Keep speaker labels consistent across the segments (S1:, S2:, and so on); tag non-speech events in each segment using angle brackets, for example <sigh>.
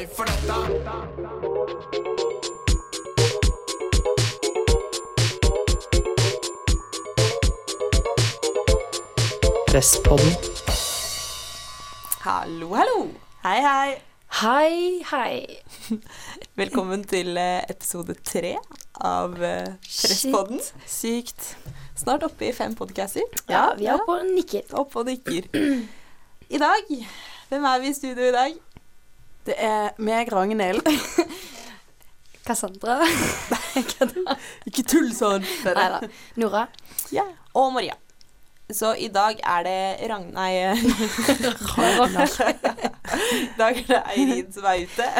S1: klar for dette?
S2: Presspodden.
S3: Hallo, hallo.
S4: Hei, hei.
S2: Hei, hei. <laughs>
S3: Velkommen til eh, episode tre av eh, Presspodden.
S4: Sykt.
S3: Snart oppe i fem podcaster.
S2: Ja, vi er oppe og nikker.
S3: Oppe og nikker. I dag Hvem er vi i studio i dag?
S4: Det er meg, Ragnhild. <laughs>
S2: Cassandra.
S3: Ikke tull sånn.
S2: Nei da. Nora.
S3: Ja. Og Maria. Så i dag er det Ragn... Nei eh, <laughs> I dag er det Eirin som er ute. <laughs>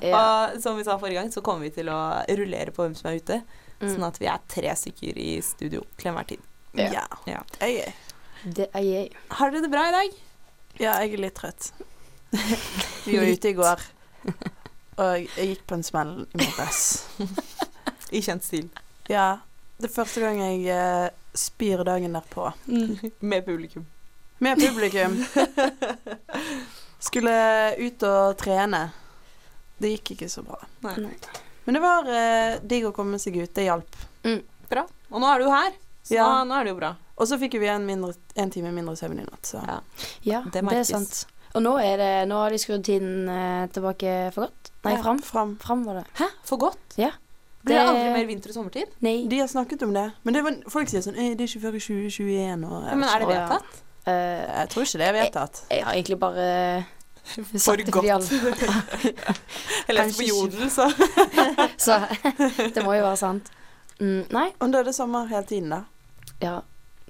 S2: Ja.
S3: Og som vi sa forrige gang, så kommer vi til å rullere på hvem som er ute.
S2: Mm.
S3: Sånn at vi er tre stykker i studio til enhver tid.
S2: Ja.
S4: Ja.
S3: Ja.
S2: Det er jeg.
S3: Har dere det bra i dag?
S4: ja, jeg er litt trøtt. <laughs> Vi var ute i går, og jeg gikk på en smell i morges. <laughs>
S3: I kjent stil.
S4: Ja, det er første gang jeg eh, spyr dagen derpå.
S3: Med publikum.
S4: Med publikum. <laughs> Skulle ut og trene. Det gikk ikke så bra.
S3: Nei.
S2: Nei.
S4: Men det var eh, digg å komme seg ut. Det hjalp.
S3: Bra. Og nå er du her, så
S4: Ja.
S3: nå, nå er det jo bra.
S4: Og så fikk vi en, mindre, en time mindre søvn i natt, så
S3: Ja.
S2: Ja,
S3: Det
S2: det, er sant. Og nå, er det, nå har de skrudd tiden eh, tilbake for godt. Nei,
S4: Ja,
S2: fram.
S4: fram.
S2: Fram var det.
S3: Hæ? For godt?
S2: Ja.
S3: Blir det
S2: Det-
S3: aldri mer vinter og sommertid?
S2: Nei.
S4: De har snakket om det. Men det var, folk sier sånn «Eh, Det er ikke før i 2021. Og jeg
S3: Ja, men
S4: vet
S3: er det.
S2: Å, ja.
S3: vedtatt?
S2: Eh,
S4: Jeg tror ikke det er vedtatt.
S2: jeg har egentlig bare
S3: For
S2: det for
S3: godt.
S2: alle. <laughs>
S3: Jeg leste på
S2: Kanskje
S3: Jodel, så <laughs>
S2: Så det må jo være sant. Mm, nei,
S4: Og da er det sommer hele tiden, da.
S2: ja.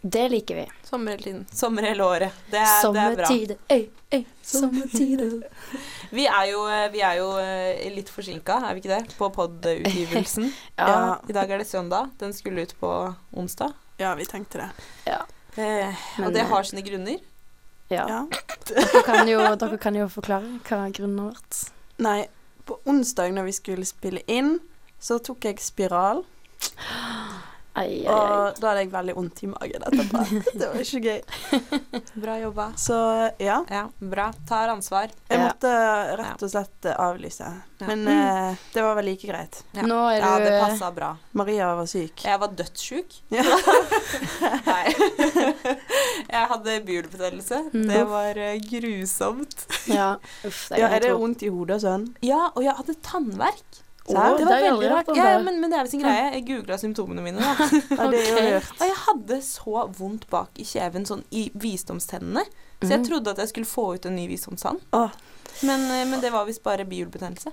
S2: Det liker vi.
S3: Sommer hele tiden. Sommer hele året. Det er, det er bra.
S2: Øy, øy, sommertid. <laughs>
S3: Vi er jo, vi er jo eh, litt forsinka, er vi ikke det? På pod-utgivelsen. <laughs>
S2: Ja.
S4: Ja.
S3: I dag er det søndag. Den skulle ut på onsdag.
S4: Ja, vi tenkte det.
S2: ja.
S3: Eh,
S2: Men,
S3: og det
S2: eh,
S3: har sine grunner.
S2: ja.
S4: Ja.
S2: Dere, kan jo, dere kan jo forklare hva grunnen har vært.
S4: Nei, på onsdag når vi skulle spille inn, så tok jeg spiral.
S2: Ai, ai, ai.
S4: Og da hadde jeg veldig vondt i magen etterpå. <laughs> Det var ikke gøy.
S3: Bra jobba.
S4: Så ja.
S3: Ja, bra. Tar ansvar.
S4: Jeg
S2: Ja.
S4: måtte rett og slett eh, avlyse.
S3: Ja.
S4: Men uh, det var vel like greit.
S3: Ja.
S2: Nå er
S3: Ja, det passa bra.
S4: Maria var syk.
S3: Jeg var dødssjuk. <laughs>
S4: Ja.
S3: Nei. <laughs> Jeg hadde bihulebetennelse.
S2: Mm.
S3: Det var eh, grusomt.
S2: Ja, uff. Det
S4: Ja,
S2: er
S4: er det
S2: vondt
S4: i hodet og sånn?
S3: Ja, og jeg hadde tannverk.
S2: Å,
S3: det var veldig rart. Ja, men, men det er visst en greie. Jeg googla symptomene mine. Da. <laughs>
S4: Er jo
S3: Og jeg hadde så vondt bak i kjeven, sånn i visdomstennene. Så jeg
S2: Mhm.
S3: trodde at jeg skulle få ut en ny visdomstann. Men, eh, men det var visst bare bihulebetennelse.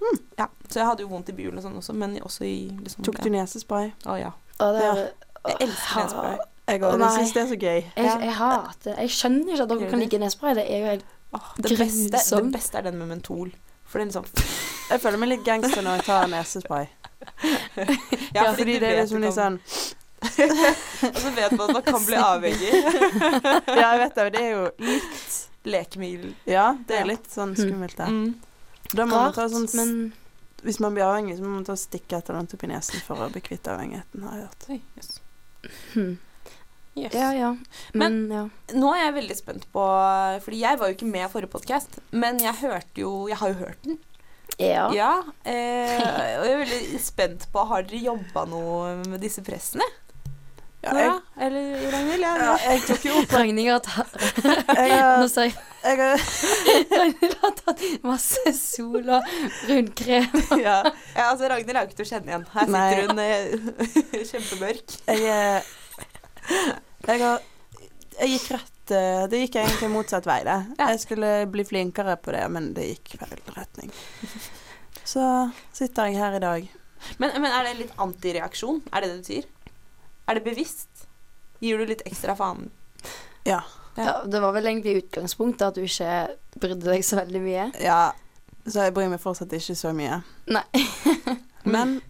S4: Mm.
S3: Ja, så jeg hadde jo vondt i bihulene og sånn også, men også i liksom
S4: Tok du nesespray?
S3: Å ja.
S2: Å, det er,
S3: Jeg elsker nesespray.
S4: Jeg
S2: Å,
S4: òg. Jeg syns det er så gøy.
S2: Jeg, jeg hater Jeg skjønner ikke at dere kan like nesespray. Det er jo helt
S3: det, beste, det beste er den med mentol. For det er liksom
S4: Jeg føler meg litt gangster når jeg tar nesespray.
S3: Ja,
S4: fordi det er liksom litt sånn <laughs>
S3: Og så vet man at man kan bli avhengig. <laughs>
S4: Ja, jeg vet det. Det er jo litt
S3: Lekemiddel.
S4: Ja, det er litt sånn skummelt, det.
S3: Mm.
S4: Da må man ta sånn
S2: men
S4: Hvis man blir avhengig, så må man ta stikke et eller annet opp i nesen for å bli kvitt avhengigheten, har jeg hørt.
S3: Oi, jøss.
S2: hm.
S3: Yes.
S2: Ja, ja. Men, ja.
S3: Nå er jeg veldig spent på Fordi jeg var jo ikke med i forrige podkast, men jeg hørte jo Jeg har jo hørt den.
S2: Ja.
S3: Ja. eh, og jeg er veldig spent på Har dere jobba noe med disse pressene?
S4: Ja, jeg,
S3: Eller Ragnhild? Ja,
S4: ja, jeg tok jo opp
S2: Ragnhild har tatt Nå sa jeg Ragnhild har tatt masse sol og rundkrem.
S3: ja. ja, altså Ragnhild er jo ikke til å kjenne igjen. Her
S4: Nei.
S3: sitter hun eh, <laughs> kjempemørk.
S4: Jeg, jeg har Jeg gikk rett eh, Det gikk egentlig motsatt vei, det.
S3: Ja.
S4: Jeg skulle bli flinkere på det, men det gikk feil retning. <laughs> Så sitter jeg her i dag.
S3: Men, men er det litt antireaksjon? Er det det du sier? Er det bevisst? Gir du litt ekstra faen?
S4: Ja.
S2: Ja, det var vel egentlig utgangspunktet at du ikke brydde deg så veldig mye.
S4: ja. Så jeg bryr meg fortsatt ikke så mye.
S2: Nei. <laughs>
S4: Men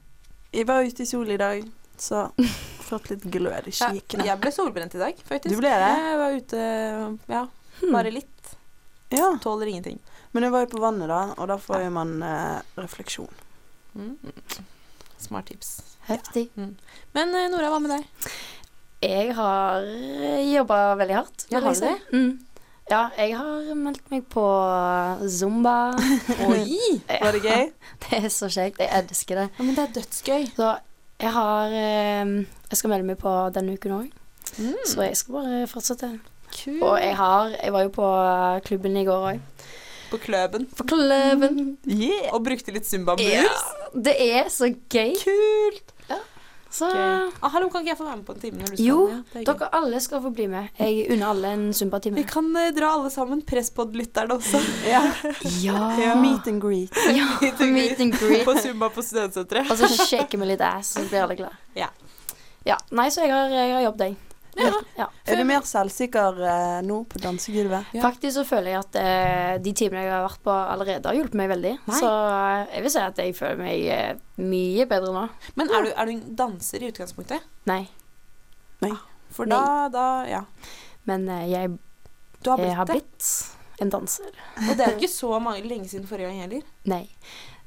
S4: jeg var ute i sol i dag, så <laughs> fått litt glød i
S3: Ja, jeg ble solbrent i dag, faktisk.
S4: Du ble det?
S3: Jeg var ute Ja,
S2: Hmm.
S3: bare litt.
S4: Ja.
S3: Tåler ingenting.
S4: Men jeg var jo på vannet, da, og da får man eh, refleksjon.
S3: Mm. Smart tips.
S2: Heftig.
S3: Men eh, Nora, hva med deg?
S2: Jeg har jobba veldig hardt.
S3: Ja, har du
S2: det? Mm. Ja, jeg har meldt meg på Zumba. <laughs>
S3: Oi! <laughs>
S4: Var det gøy? <laughs>
S2: Det er så kjekt. Jeg elsker det.
S3: Ja, men det er dødsgøy.
S2: Så jeg har eh, Jeg skal melde meg på denne uken òg,
S3: Mm.
S2: så jeg skal bare fortsette.
S3: Kul.
S2: Og jeg har Jeg var jo på klubben i går òg.
S3: På kløben.
S2: På klubben.
S4: Yeah.
S3: Og brukte litt Zumba moves.
S2: Ja, det er så gøy.
S3: Kult.
S2: Så.
S3: Ah, hallo, kan ikke jeg få være med på en time når du skal?
S2: Jo,
S3: Ja, er
S2: dere alle skal få bli med. Jeg unner alle en
S3: Vi
S2: Zumba-time.
S3: kan uh, dra alle sammen. Presspod-lytterne også. <laughs>
S4: Ja.
S2: Ja.
S4: Meet and greet.
S2: ja. <laughs> Meet and greet.
S3: På Zumba på studentsenteret.
S2: Og så shaker vi litt ass, så blir alle glade.
S3: Ja.
S2: Ja, Nei, så jeg har, jeg har jobbet, jeg.
S3: Ja.
S2: Ja.
S4: Er du mer selvsikker eh, nå på dansegulvet?
S3: Ja.
S2: Faktisk så føler jeg at eh, de timene jeg har vært på allerede, har hjulpet meg veldig.
S3: Nei.
S2: Så eh, jeg vil si at jeg føler meg eh, mye bedre nå.
S3: Men er du, er du en danser i utgangspunktet?
S2: Nei.
S3: For
S2: Nei.
S3: da, da Ja.
S2: Men eh, jeg,
S3: Du har
S2: jeg
S3: blitt
S2: har
S3: det.
S2: blitt en danser.
S3: Og det er jo ikke så mange, lenge siden forrige gang heller.
S2: Nei.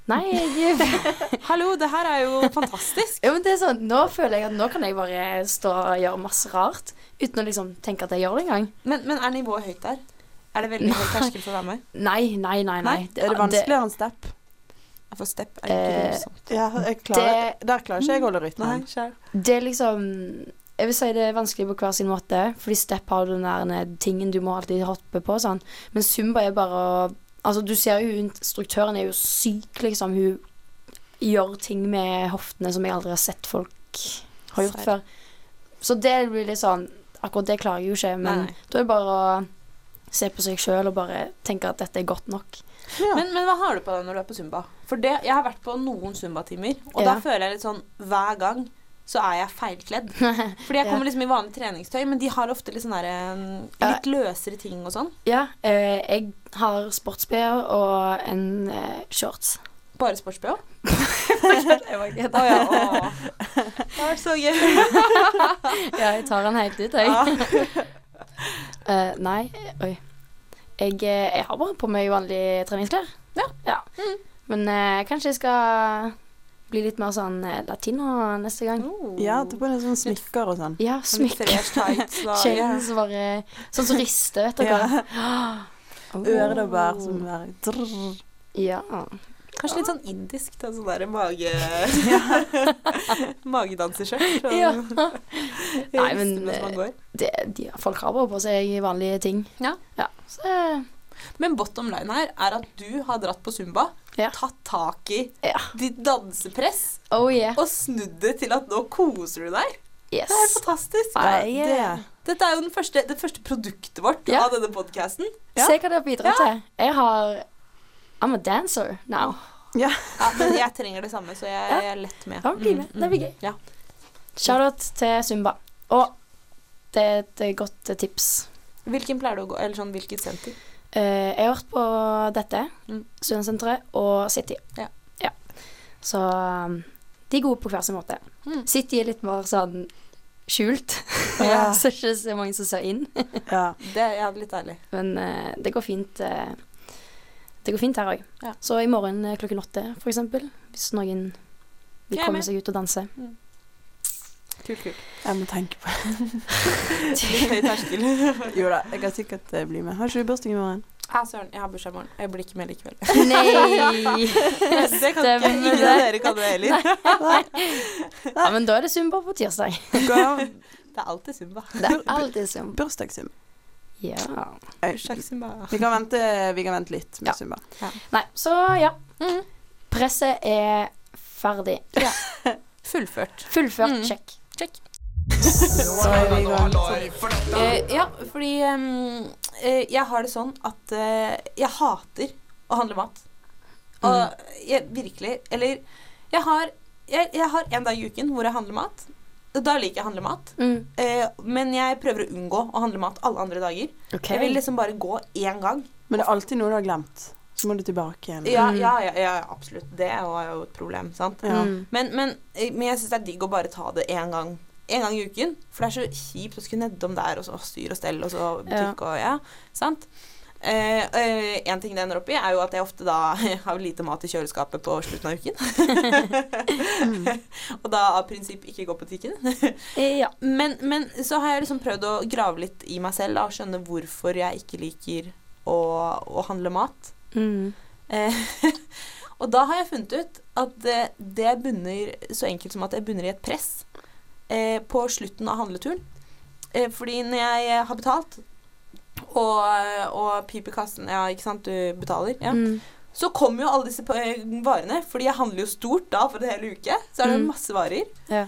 S2: Nei, jeg <laughs>
S3: Hallo, det her er jo fantastisk.
S2: Jo, men det er sånn, Nå føler jeg at nå kan jeg bare stå og gjøre masse rart uten å liksom tenke at jeg gjør det engang.
S3: Men, men er nivået høyt der? Er det veldig høy terskel for å være med?
S2: Nei, nei, nei. nei.
S4: Er det vanskeligere enn step?
S3: For step er ikke
S2: Eh,
S3: voldsomt.
S4: Ja, klarer, der klarer ikke jeg å holde rytmen.
S2: Det er liksom Jeg vil si det er vanskelig på hver sin måte, fordi step har den der tingen du må alltid hoppe på. Sånn. Men zumba er bare å Altså, du ser jo Instruktøren er jo syk, liksom. Hun gjør ting med hoftene som jeg aldri har sett folk har gjort før. Så det blir litt sånn Akkurat det klarer jeg jo ikke, men
S3: Nei.
S2: da er det bare å se på seg sjøl og bare tenke at dette er godt nok.
S4: Ja.
S3: Men, men hva har du på deg når du er på zumba? For det, jeg har vært på noen Zumba-timer, og
S2: Ja.
S3: da føler jeg litt sånn Hver gang så er jeg feilkledd. <laughs> Fordi jeg kommer liksom i vanlig treningstøy, men de har ofte litt sånn Litt løsere ting og sånn.
S2: Ja, eh, jeg har sports-BH og en eh, shorts.
S3: Bare sports-BH. <laughs>
S2: Var
S3: Å ja. Å. Det er så gøy. <laughs>
S2: Ja, jeg tar den helt ut, jeg. uh, nei, oi. Jeg, jeg har bare på meg vanlige treningsklær.
S3: Ja.
S2: Mm. Men eh, kanskje jeg skal bli litt mer sånn eh, latino neste gang.
S4: Ja, ta på deg sånn smykker og sånn.
S2: Ja,
S3: Smykker.
S2: smykker. <laughs> Chains bare Sånn som rister, vet dere. <gasps> Oh.
S4: Øredobber som bare drrr.
S2: Ja.
S3: Kanskje litt sånn indisk. Da, sånn derre mage... <laughs> <laughs> Magedanseskjørt.
S2: Ja. Nei, men,
S3: går.
S2: Det, de, folk har bare på seg vanlige ting.
S3: Ja.
S2: Så eh,
S3: Men bottom line her er at du har dratt på Zumba,
S2: Ja.
S3: tatt tak i
S2: Ja.
S3: ditt dansepress
S2: Oh yeah.
S3: og snudd det til at nå koser du deg.
S2: Yes.
S3: Det er fantastisk.
S2: Eh,
S4: det.
S3: Dette er jo den første, det første produktet vårt
S2: Ja.
S3: av denne podkasten.
S4: Ja.
S2: Se hva det har bidratt til. Jeg har I'm a dancer now.
S4: Ja.
S3: Men jeg trenger det samme, så jeg, jeg er lett med.
S2: Ja, bli med. Det blir gøy.
S3: Ja.
S2: Shout-out til Zumba. Og det er et godt tips.
S3: Hvilken pleier du å gå Eller sånn hvilket senter?
S2: Eh, jeg har vært på dette,
S3: Mm.
S2: Studentsenteret, og City.
S3: Ja.
S2: Så um, de er gode på hver sin måte.
S3: Mm.
S2: City er litt mer sånn skjult.
S4: Ja. <laughs>
S2: så ikke så mange som ser inn. <laughs>
S4: Ja.
S3: Det er ja, litt ærlig.
S2: Men uh, det går fint. Uh, det går fint her òg.
S3: Ja.
S2: Så i morgen klokken åtte, for eksempel, hvis noen vil komme seg ut og danse.
S3: Kult, kult.
S4: Jeg må tenke på det. <laughs>
S3: Terskel. <laughs>
S4: Jo da, jeg kan sikkert eh, bli med. Har ikke du bursdag i morgen?
S3: Ja, søren. Jeg har bursdag i morgen. Jeg blir ikke med likevel. <laughs>
S2: Nei!
S3: Det kan ikke ingen av dere kan det heller.
S2: Ja, men da er det Zumba på tirsdag.
S3: Det er alltid Zumba.
S2: Det er alltid Zumba.
S4: Bursdagssum.
S2: Ja.
S3: Bursdags-Zumba.
S4: Vi kan vente, vi kan vente litt med
S2: Ja.
S4: Zumba.
S2: Nei, så ja.
S3: Mm.
S2: Presset er ferdig.
S3: Fullført.
S2: Fullført.
S3: Mm.
S2: Check.
S3: Check.
S4: Så er vi i gang.
S3: Eh, ja, fordi eh, jeg har det sånn at eh, jeg hater å handle mat. Og jeg virkelig Eller jeg har, jeg, jeg har en dag i uken hvor jeg handler mat. Da liker jeg å handle mat.
S2: Mm.
S3: Eh, men jeg prøver å unngå å handle mat alle andre dager.
S2: Okay.
S3: Jeg vil liksom bare gå én gang.
S4: Men det er alltid noe du har glemt. Så må du tilbake igjen.
S3: Ja,
S2: Mm.
S3: ja, ja, ja absolutt. Det er jo et problem, sant.
S4: Ja.
S2: Mm.
S3: Men, men, eh, men jeg syns det er digg å bare ta det én gang. En gang i uken. For det er så kjipt å skulle nedom der, og så styr og stell, og så butikk og ja. Sant? Eh, eh, en ting det ender opp i, er jo at jeg ofte da <laughs> har lite mat i kjøleskapet på slutten av uken. <laughs> <laughs> og da av prinsipp ikke gå på butikken.
S2: Ja.
S3: men, men så har jeg liksom prøvd å grave litt i meg selv da, og skjønne hvorfor jeg ikke liker å, å handle mat.
S2: Mm. <laughs>
S3: Eh, <laughs> og da har jeg funnet ut at det, det bunner så enkelt som at det bunner i et press eh, på slutten av handleturen. Eh, fordi når jeg har betalt, og, og piper kassen Ja, ikke sant, du betaler. Ja.
S2: Mm.
S3: Så kommer jo alle disse eh, varene, fordi jeg handler jo stort da for en hel uke. Så er det
S2: Mm.
S3: masse varer.
S2: Ja.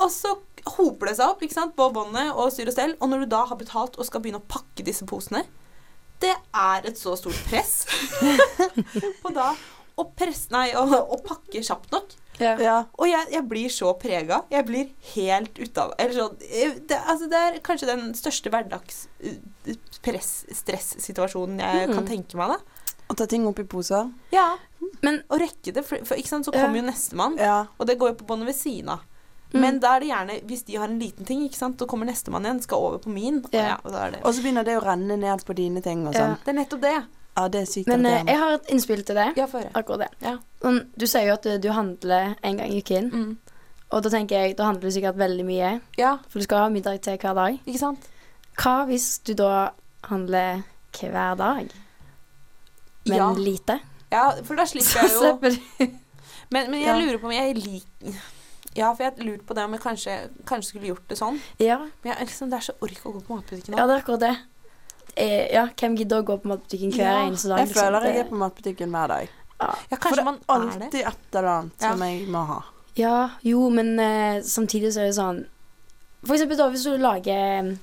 S3: Og så hoper det seg opp ikke sant, på båndet og styr og stell. Og når du da har betalt og skal begynne å pakke disse posene, det er et så stort press <laughs> på da å presse Nei, å, å pakke kjapt nok.
S2: Ja.
S4: Ja.
S3: Og jeg, jeg blir så prega. Jeg blir helt ute av Eller sånn det, altså det er kanskje den største hverdags eh, press-stress-situasjonen jeg
S2: Mm.
S3: kan tenke meg, da.
S4: Å ta ting opp i poser.
S3: Ja.
S2: Men
S3: Å rekke det, for, for så
S2: Ja.
S3: kommer jo nestemann,
S4: Ja.
S3: og det går jo på båndet ved siden av.
S2: Mm.
S3: Men da er det gjerne, hvis de har en liten ting, ikke sant, så kommer nestemann igjen, skal over på min. Og,
S2: Ja.
S3: ja, og da er det.
S4: Og så begynner det å renne ned på dine ting og sånn.
S3: det er nettopp det.
S4: Ja, det er sykt
S2: Men eh, jeg har et innspill til det.
S3: Ja.
S2: Akkurat det.
S3: Ja.
S2: Sånn, du sier jo at du, du handler en gang i uken.
S3: Mm.
S2: Og da tenker jeg, da handler du sikkert veldig mye.
S3: Ja,
S2: For du skal ha middag til hver dag.
S3: ikke sant?
S2: Hva hvis du da handler hver dag, men
S3: Ja.
S2: lite?
S3: Ja, for da slipper jeg jo <laughs>
S2: slipper du
S3: Men, men jeg
S2: Ja.
S3: lurer på om jeg liker Ja, for jeg lurte på det om jeg kanskje, kanskje skulle gjort det sånn.
S2: Ja,
S3: Men jeg, liksom, det er så ork å gå på matbutikken nå.
S2: ja, det er akkurat det. Eh, ja, hvem gidder å gå på matbutikken hver
S3: Ja,
S2: eneste dag?
S4: Jeg
S2: liksom?
S4: føler jeg er på matbutikken hver dag.
S3: Ja,
S4: For
S3: kanskje
S4: det
S3: man
S4: er
S3: det.
S4: alltid et eller annet
S3: Ja.
S4: som jeg må ha.
S2: Ja, jo, men eh, samtidig så er det sånn For eksempel da, hvis du lager,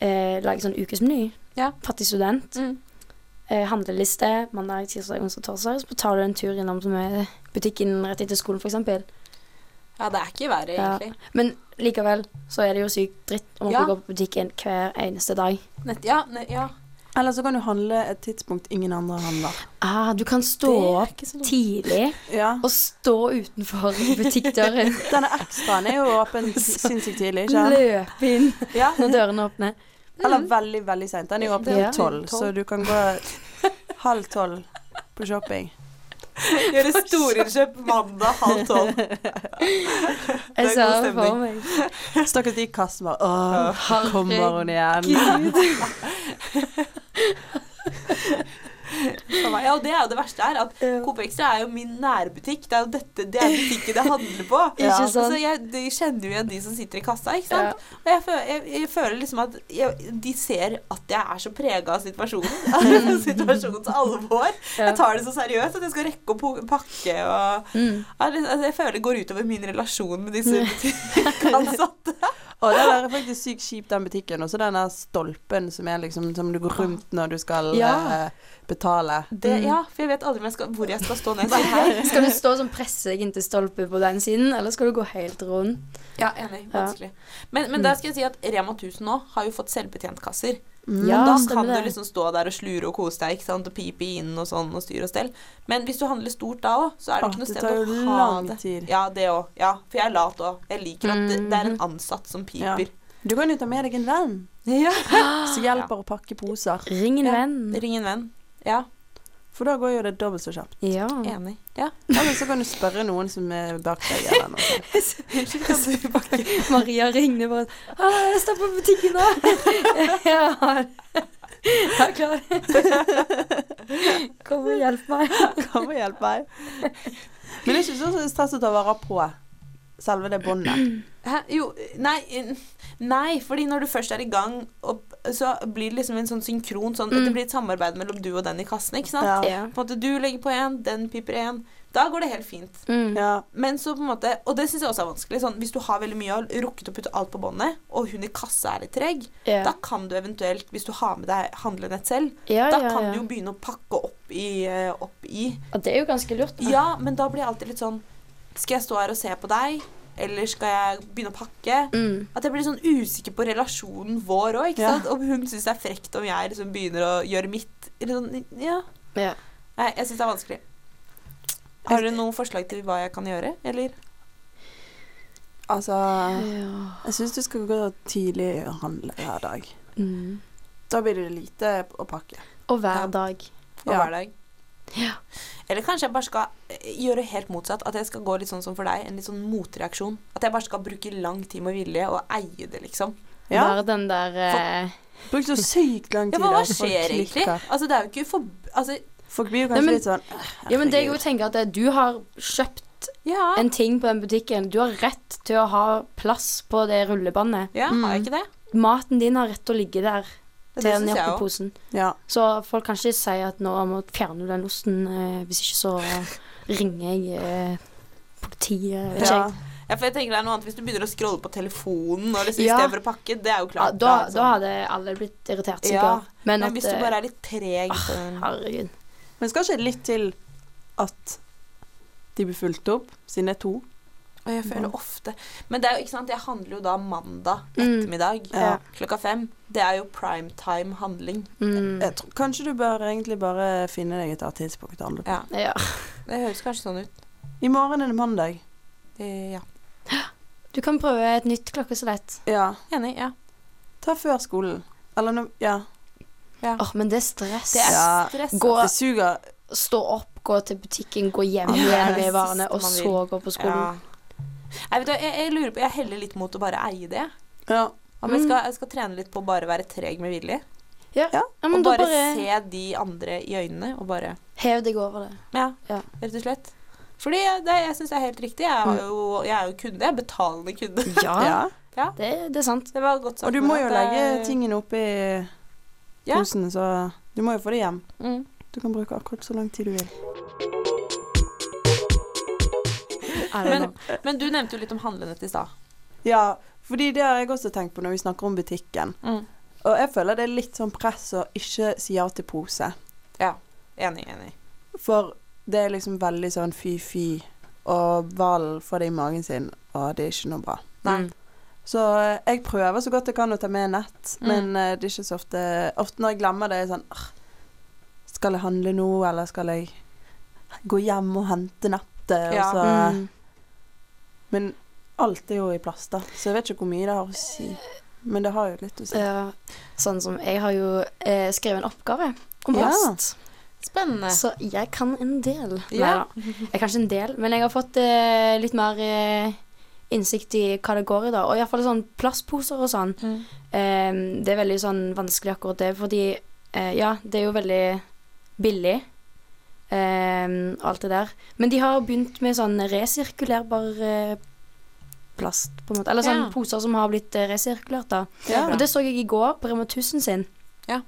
S2: eh, lager sånn ukesmeny.
S3: Ja.
S2: Fattig student.
S3: Mm.
S2: Eh, handleliste mandag, tirsdag, onsdag, torsdag. Så tar du en tur innom som er butikken rett etter skolen, for eksempel.
S3: Ja, det er ikke verre,
S2: Ja.
S3: egentlig.
S2: Men likevel så er det jo sykt dritt om
S3: Ja.
S2: du går på butikken hver eneste dag.
S3: Nett, ja, ne, ja.
S4: Eller så kan du handle et tidspunkt ingen andre handler.
S2: Ah, du kan stå opp tidlig <laughs>
S4: Ja.
S2: og stå utenfor butikkdøren. <laughs>
S4: Denne ekstraen er jo åpen <laughs> sinnssykt tidlig, ikke Løp
S2: Løpe inn
S3: Ja.
S2: når dørene åpner.
S4: Eller veldig, veldig seint. Den er jo åpen
S2: Ja.
S4: til tolv, så du kan gå halv tolv på shopping.
S3: Gjøre storinnkjøp mandag halv tolv. <laughs>
S2: Jeg
S3: er god
S2: det for meg. <laughs>
S4: Stakkars de i
S2: Å,
S4: kommer hun igjen? <laughs>
S3: Meg. Ja, og det er jo det verste her. At Coop Extra er jo min nærbutikk. Det er jo dette, det er butikken jeg handler på. <laughs> Ja. Så jeg jeg, kjenner jo igjen de som sitter i kassa, ikke sant. Og jeg jeg, jeg føler liksom at jeg, de ser at jeg er så prega av situasjonen. Altså, <laughs> <laughs> Situasjonens alvor. Jeg tar det så seriøst at jeg skal rekke å pakke og
S2: Mm.
S3: altså, Jeg føler det går utover min relasjon med disse butikkansatte.
S4: Og det er faktisk sykt kjipt, den butikken. Og så den der stolpen som er liksom Som du går rundt når du skal
S3: Ja.
S4: uh, betale.
S3: Det,
S2: Mm.
S3: ja, for jeg vet aldri jeg skal, hvor jeg skal stå når jeg sier her.
S2: Skal du stå som presse deg inntil stolpe på den siden, eller skal du gå helt rundt?
S3: Ja, enig.
S2: Ja.
S3: Vanskelig. Men, men der skal jeg si at Rema 1000 nå har jo fått selvbetjentkasser.
S4: Mm.
S2: Ja,
S3: da kan du liksom stå der og slure og kose deg ikke sant? og pipe inn og sånn og styre og stell. Men hvis du handler stort da òg, så er det
S4: ah,
S3: ikke noe sted å ha
S4: lang
S3: det.
S4: tid.
S3: Ja, det òg. Ja, for jeg er lat òg. Jeg liker at det, det er en
S2: Mhm.
S3: ansatt som
S4: Ja.
S3: piper.
S4: Du kan jo ta med deg en venn
S3: Ja. <laughs>
S4: som hjelper å pakke poser.
S2: Ring en
S3: Ja.
S2: venn.
S3: Ring en venn. Ja,
S4: For da går jo det dobbelt så kjapt.
S2: Ja.
S3: enig. Ja.
S4: Eller så kan du spørre noen som er bak deg. Eller noe. <laughs> <laughs>
S2: Maria ringer bare sånn 'Jeg står på butikken nå.' <laughs> jeg er klar. Kom og hjelp meg.
S4: Kom og hjelp meg. Men det er ikke så stress å ta vare på selve det båndet.
S3: Jo, nei, nei, fordi når du først er i gang, og, så blir det liksom en sånn synkron sånn,
S2: Mm.
S3: Det blir et samarbeid mellom du og den i kassen, ikke sant?
S4: Ja.
S3: På en måte Du legger på én, den piper én. Da går det helt fint.
S2: Mm.
S4: Ja.
S3: Men så på en måte Og det syns jeg også er vanskelig. Sånn, hvis du har veldig mye og rukket å putte alt på båndet, og hun i kassa er litt treg,
S2: yeah.
S3: da kan du eventuelt, hvis du har med deg handlenett selv,
S2: Ja,
S3: da
S2: ja,
S3: kan
S2: ja.
S3: du jo begynne å pakke opp i, eh, opp i
S2: Og det er jo ganske lurt. da.
S3: Ja, men da blir jeg alltid litt sånn Skal jeg stå her og se på deg, eller skal jeg begynne å pakke?
S2: Mm.
S3: At jeg blir sånn usikker på relasjonen vår òg,
S4: Ja.
S3: Om hun syns det er frekt om jeg liksom begynner å gjøre mitt. Eller sånn, ja.
S2: Ja.
S3: Nei, jeg syns det er vanskelig. Har du noen forslag til hva jeg kan gjøre, eller?
S4: Altså
S2: Ja.
S4: Jeg syns du skal gå tidlig og handle hver dag.
S2: Mm.
S4: Da blir det lite å pakke.
S2: Og hver
S3: Ja.
S2: dag.
S3: Og
S4: Ja.
S3: hver dag.
S2: Ja.
S3: Eller kanskje jeg bare skal eh, gjøre helt motsatt. At jeg skal gå litt sånn som for deg. En litt sånn motreaksjon. At jeg bare skal bruke lang tid med vilje og eie det, liksom.
S4: Ja.
S2: Bare den der eh,
S4: Brukt så sykt lang
S3: Ja,
S4: tid.
S3: hva, hva skjer egentlig? Altså, det er jo ikke for... Altså,
S4: Folk blir jo
S2: Nei,
S4: kanskje
S2: men-
S4: litt sånn
S2: Ja, men det jeg jo tenker at du har kjøpt
S3: ja.
S2: en ting på den butikken. Du har rett til å ha plass på det rullebåndet.
S3: Ja,
S4: Mm.
S3: har jeg ikke det?
S2: Maten din har rett til å ligge der
S3: Det,
S2: til jakkeposen.
S4: Ja.
S2: Så folk kan ikke si at nå må fjerne den osten, eh, hvis ikke så ringer jeg eh, politiet. Vet ikke
S4: ja.
S2: jeg.
S3: Ja, for jeg tenker det er noe annet Hvis du begynner å scrolle på telefonen og liksom,
S2: Ja.
S3: istedenfor å pakke, det er jo
S2: Ja,
S3: da,
S2: da,
S3: sånn.
S2: da hadde alle blitt irritert,
S3: Ja.
S2: Men,
S3: Men
S2: at
S3: hvis du
S2: eh,
S3: bare er litt treg ah, den
S2: Herregud.
S4: Men skal ikke litt til at de blir fulgt opp, siden det er to?
S3: Og jeg føler ofte Men det er jo ikke sant, jeg handler jo da mandag
S2: Mm.
S3: ettermiddag
S4: Ja.
S3: klokka fem. Det er jo primetime handling.
S2: Mm.
S4: Jeg tror, kanskje du bør egentlig bare finne deg et annet tidspunkt å handle på.
S3: Ja,
S2: Ja.
S3: det høres kanskje sånn ut.
S4: I morgen er det mandag.
S3: Det, ja.
S2: Du kan prøve et nytt klokkeslett.
S4: Ja.
S3: Enig. Ja.
S4: Ta før skolen. Eller no, Ja.
S3: ja.
S2: Åh, men det er stress.
S3: Det er stress.
S2: Gå-
S4: Det suger.
S2: Stå opp, gå til butikken, gå hjem igjen med varene, og så gå på skolen.
S3: Jeg, vet, du, jeg, jeg lurer på Jeg heller litt mot å bare eie det.
S4: Ja.
S3: Om jeg,
S2: Mm.
S3: skal, jeg skal trene litt på å bare være treg med vilje.
S2: Ja,
S4: Ja,
S2: ja
S3: Og bare,
S2: bare
S3: se de andre i øynene, og bare
S2: hev deg over det.
S3: Ja,
S2: Ja.
S3: rett og slett. Fordi det, jeg syns det er helt riktig. Jeg, har jo, jeg er jo kunde. Jeg er betalende kunde. <laughs>
S2: Ja,
S4: ja.
S2: det, det er sant.
S3: Det var godt sagt.
S4: Og du må jo legge
S3: det-
S4: tingene oppi
S3: Ja.
S4: posen, så du må jo få det hjem.
S3: Mm.
S4: Du kan bruke akkurat så lang tid du vil.
S3: Men, men du nevnte jo litt om handlenett i stad.
S4: Ja, fordi det har jeg også tenkt på når vi snakker om butikken.
S3: Mm.
S4: Og jeg føler det er litt sånn press å ikke si ja til pose.
S3: Ja. Enig, enig.
S4: For det er liksom veldig sånn fy-fy, og hvalen får det i magen sin, og det er ikke noe bra.
S3: Nei.
S2: Mm.
S4: Så eh, jeg prøver så godt jeg kan å ta med nett,
S3: Mm.
S4: men eh, det er ikke så ofte Ofte når jeg glemmer det, er sånn «Ah, Skal jeg handle nå, eller skal jeg gå hjem og hente nettet?
S3: Ja.
S4: Og så,
S2: Mm.
S4: Men alt er jo i plast, da, så jeg vet ikke hvor mye det har å si. Men det har jo litt å si.
S2: Ja, sånn som Jeg har jo eh, skrevet en oppgave om
S4: Ja.
S2: plast.
S3: Spennende.
S2: Så jeg kan en del.
S3: Ja.
S2: Nei, Jeg kan ikke en del, men jeg har fått eh, litt mer eh, innsikt i hva det går i, da. Og iallfall sånn plastposer og sånn.
S3: Mm.
S2: Eh, det er veldig sånn vanskelig akkurat det, fordi eh, ja, det er jo veldig billig. Eh, alt det der. Men de har begynt med sånn resirkulerbar eh, plast, på en måte. Eller sånne
S3: Ja.
S2: poser som har blitt eh, resirkulert, da.
S4: Ja.
S2: Og det så jeg i går på Rema 1000 sin.
S3: Ja.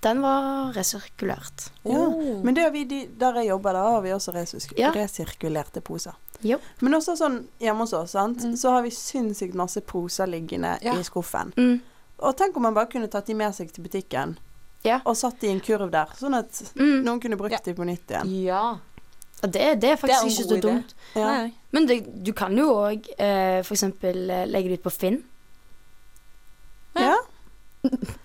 S2: Den var resirkulert.
S4: Ja,
S3: Oh.
S4: Men det har vi, de, der jeg jobber, da har vi også resirkulerte poser.
S2: Jo.
S4: Men også sånn hjemme hos oss, sant?
S3: Mm.
S4: så har vi sinnssykt masse poser liggende
S3: Ja.
S4: i skuffen.
S2: Mm.
S4: Og tenk om man bare kunne tatt de med seg til butikken
S2: Ja.
S4: og satt i en kurv der, sånn at
S2: Mm.
S4: noen kunne brukt
S3: Ja.
S4: dem på nytt igjen.
S3: Ja.
S2: Det, det er
S3: Det
S2: faktisk
S3: er
S2: ikke så
S3: idé.
S2: dumt.
S4: Ja.
S2: Men det, du kan jo òg eh, eksempel eh, legge det ut på Finn.
S4: Ja.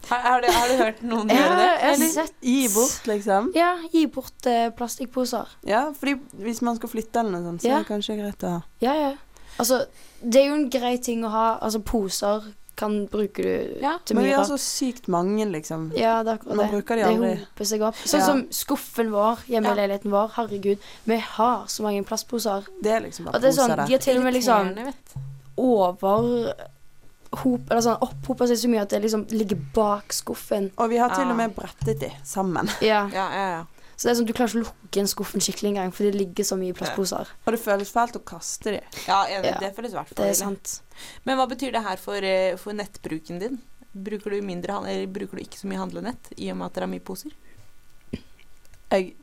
S3: Har, har, du, har du hørt noen
S2: Ja,
S3: gjøre det?
S2: jeg har
S3: Eller?
S2: sett
S4: Gi bort, liksom.
S2: Ja, gi bort eh, plastikkposer.
S4: Ja, fordi hvis man skal flytte eller noe sånt, så
S2: Ja.
S4: er det kanskje greit å ha.
S2: Ja, ja. Altså, det er jo en grei ting å ha. Altså, poser kan bruker du
S3: Ja,
S2: til
S4: Men vi har så sykt mange, liksom.
S2: Ja, det er akkurat
S4: Man
S2: det.
S4: bruker de
S2: det hoper seg opp. Sånn
S4: Ja.
S2: som skuffen vår hjemme
S3: Ja.
S2: i leiligheten vår. Herregud, vi har så mange plastposer.
S4: Det er liksom bare
S2: Og det er
S4: poser
S2: sånn, de har til og med liksom over hop, Eller sånn opphopa seg så mye at det liksom ligger bak skuffen.
S4: Og vi har til og med brettet de sammen.
S2: Ja.
S3: Ja, ja, ja.
S2: Så det er sånn, du klarer ikke å lukke en skuffen skikkelig engang, for det ligger så mye plastposer.
S4: Og det føles fælt å kaste de.
S3: ja
S2: Ja.
S3: det føles i hvert
S2: Det
S3: fall
S2: er sant.
S3: Men hva betyr det her for, eh, for nettbruken din? Bruker du mindre eller bruker du ikke så mye handlenett i og med at dere har mye poser?
S4: Jeg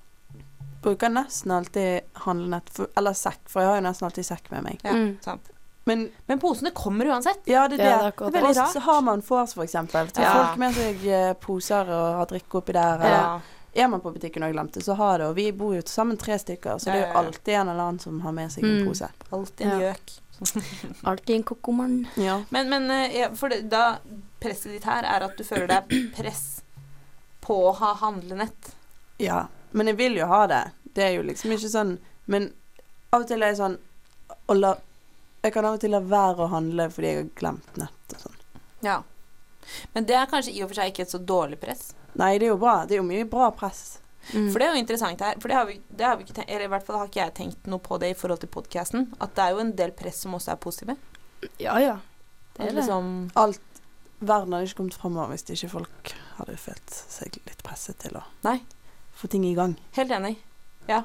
S4: bruker nesten alltid handlenett, for, eller sekk, for jeg har jo nesten alltid sekk med meg.
S3: Ja,
S2: Mm.
S3: sant.
S4: Men
S3: Men posene kommer uansett.
S4: ja, det er det.
S2: Ja, det er
S3: det.
S4: er
S3: Veldig
S4: så har man vors, for eksempel. Tar
S3: Ja.
S4: folk med seg eh, poser og har drikke oppi der, eller
S3: Ja.
S4: Er man på butikken og har glemt det, så har det. Og vi bor jo sammen tre stykker, så det er jo alltid en eller annen som har med seg en
S2: Mm.
S4: pose.
S3: Alltid en
S2: Ja.
S3: gjøk. <laughs>
S2: Alltid en kokomann.
S4: Ja.
S3: Men, men eh, ja, for det, da presset ditt her er at du føler deg <clears throat> press på å ha handlenett.
S4: ja. Men jeg vil jo ha det. Det er jo liksom ikke sånn Men av og til er jeg sånn å la Jeg kan av og til la være å handle fordi jeg har glemt nett og sånn.
S3: Ja. Men det er kanskje i og for seg ikke et så dårlig press.
S4: Nei, det er jo bra. Det er jo mye bra press.
S2: Mm.
S3: For det er jo interessant her. For det har vi, det har vi ikke tenkt Eller i hvert fall har ikke jeg tenkt noe på det i forhold til podkasten. At det er jo en del press som også er positive.
S2: Ja, ja. Det er
S3: liksom
S4: Alt Verden hadde ikke kommet framover hvis ikke folk hadde følt seg litt presset til å
S3: Nei.
S4: få ting i gang.
S3: Helt enig. Ja.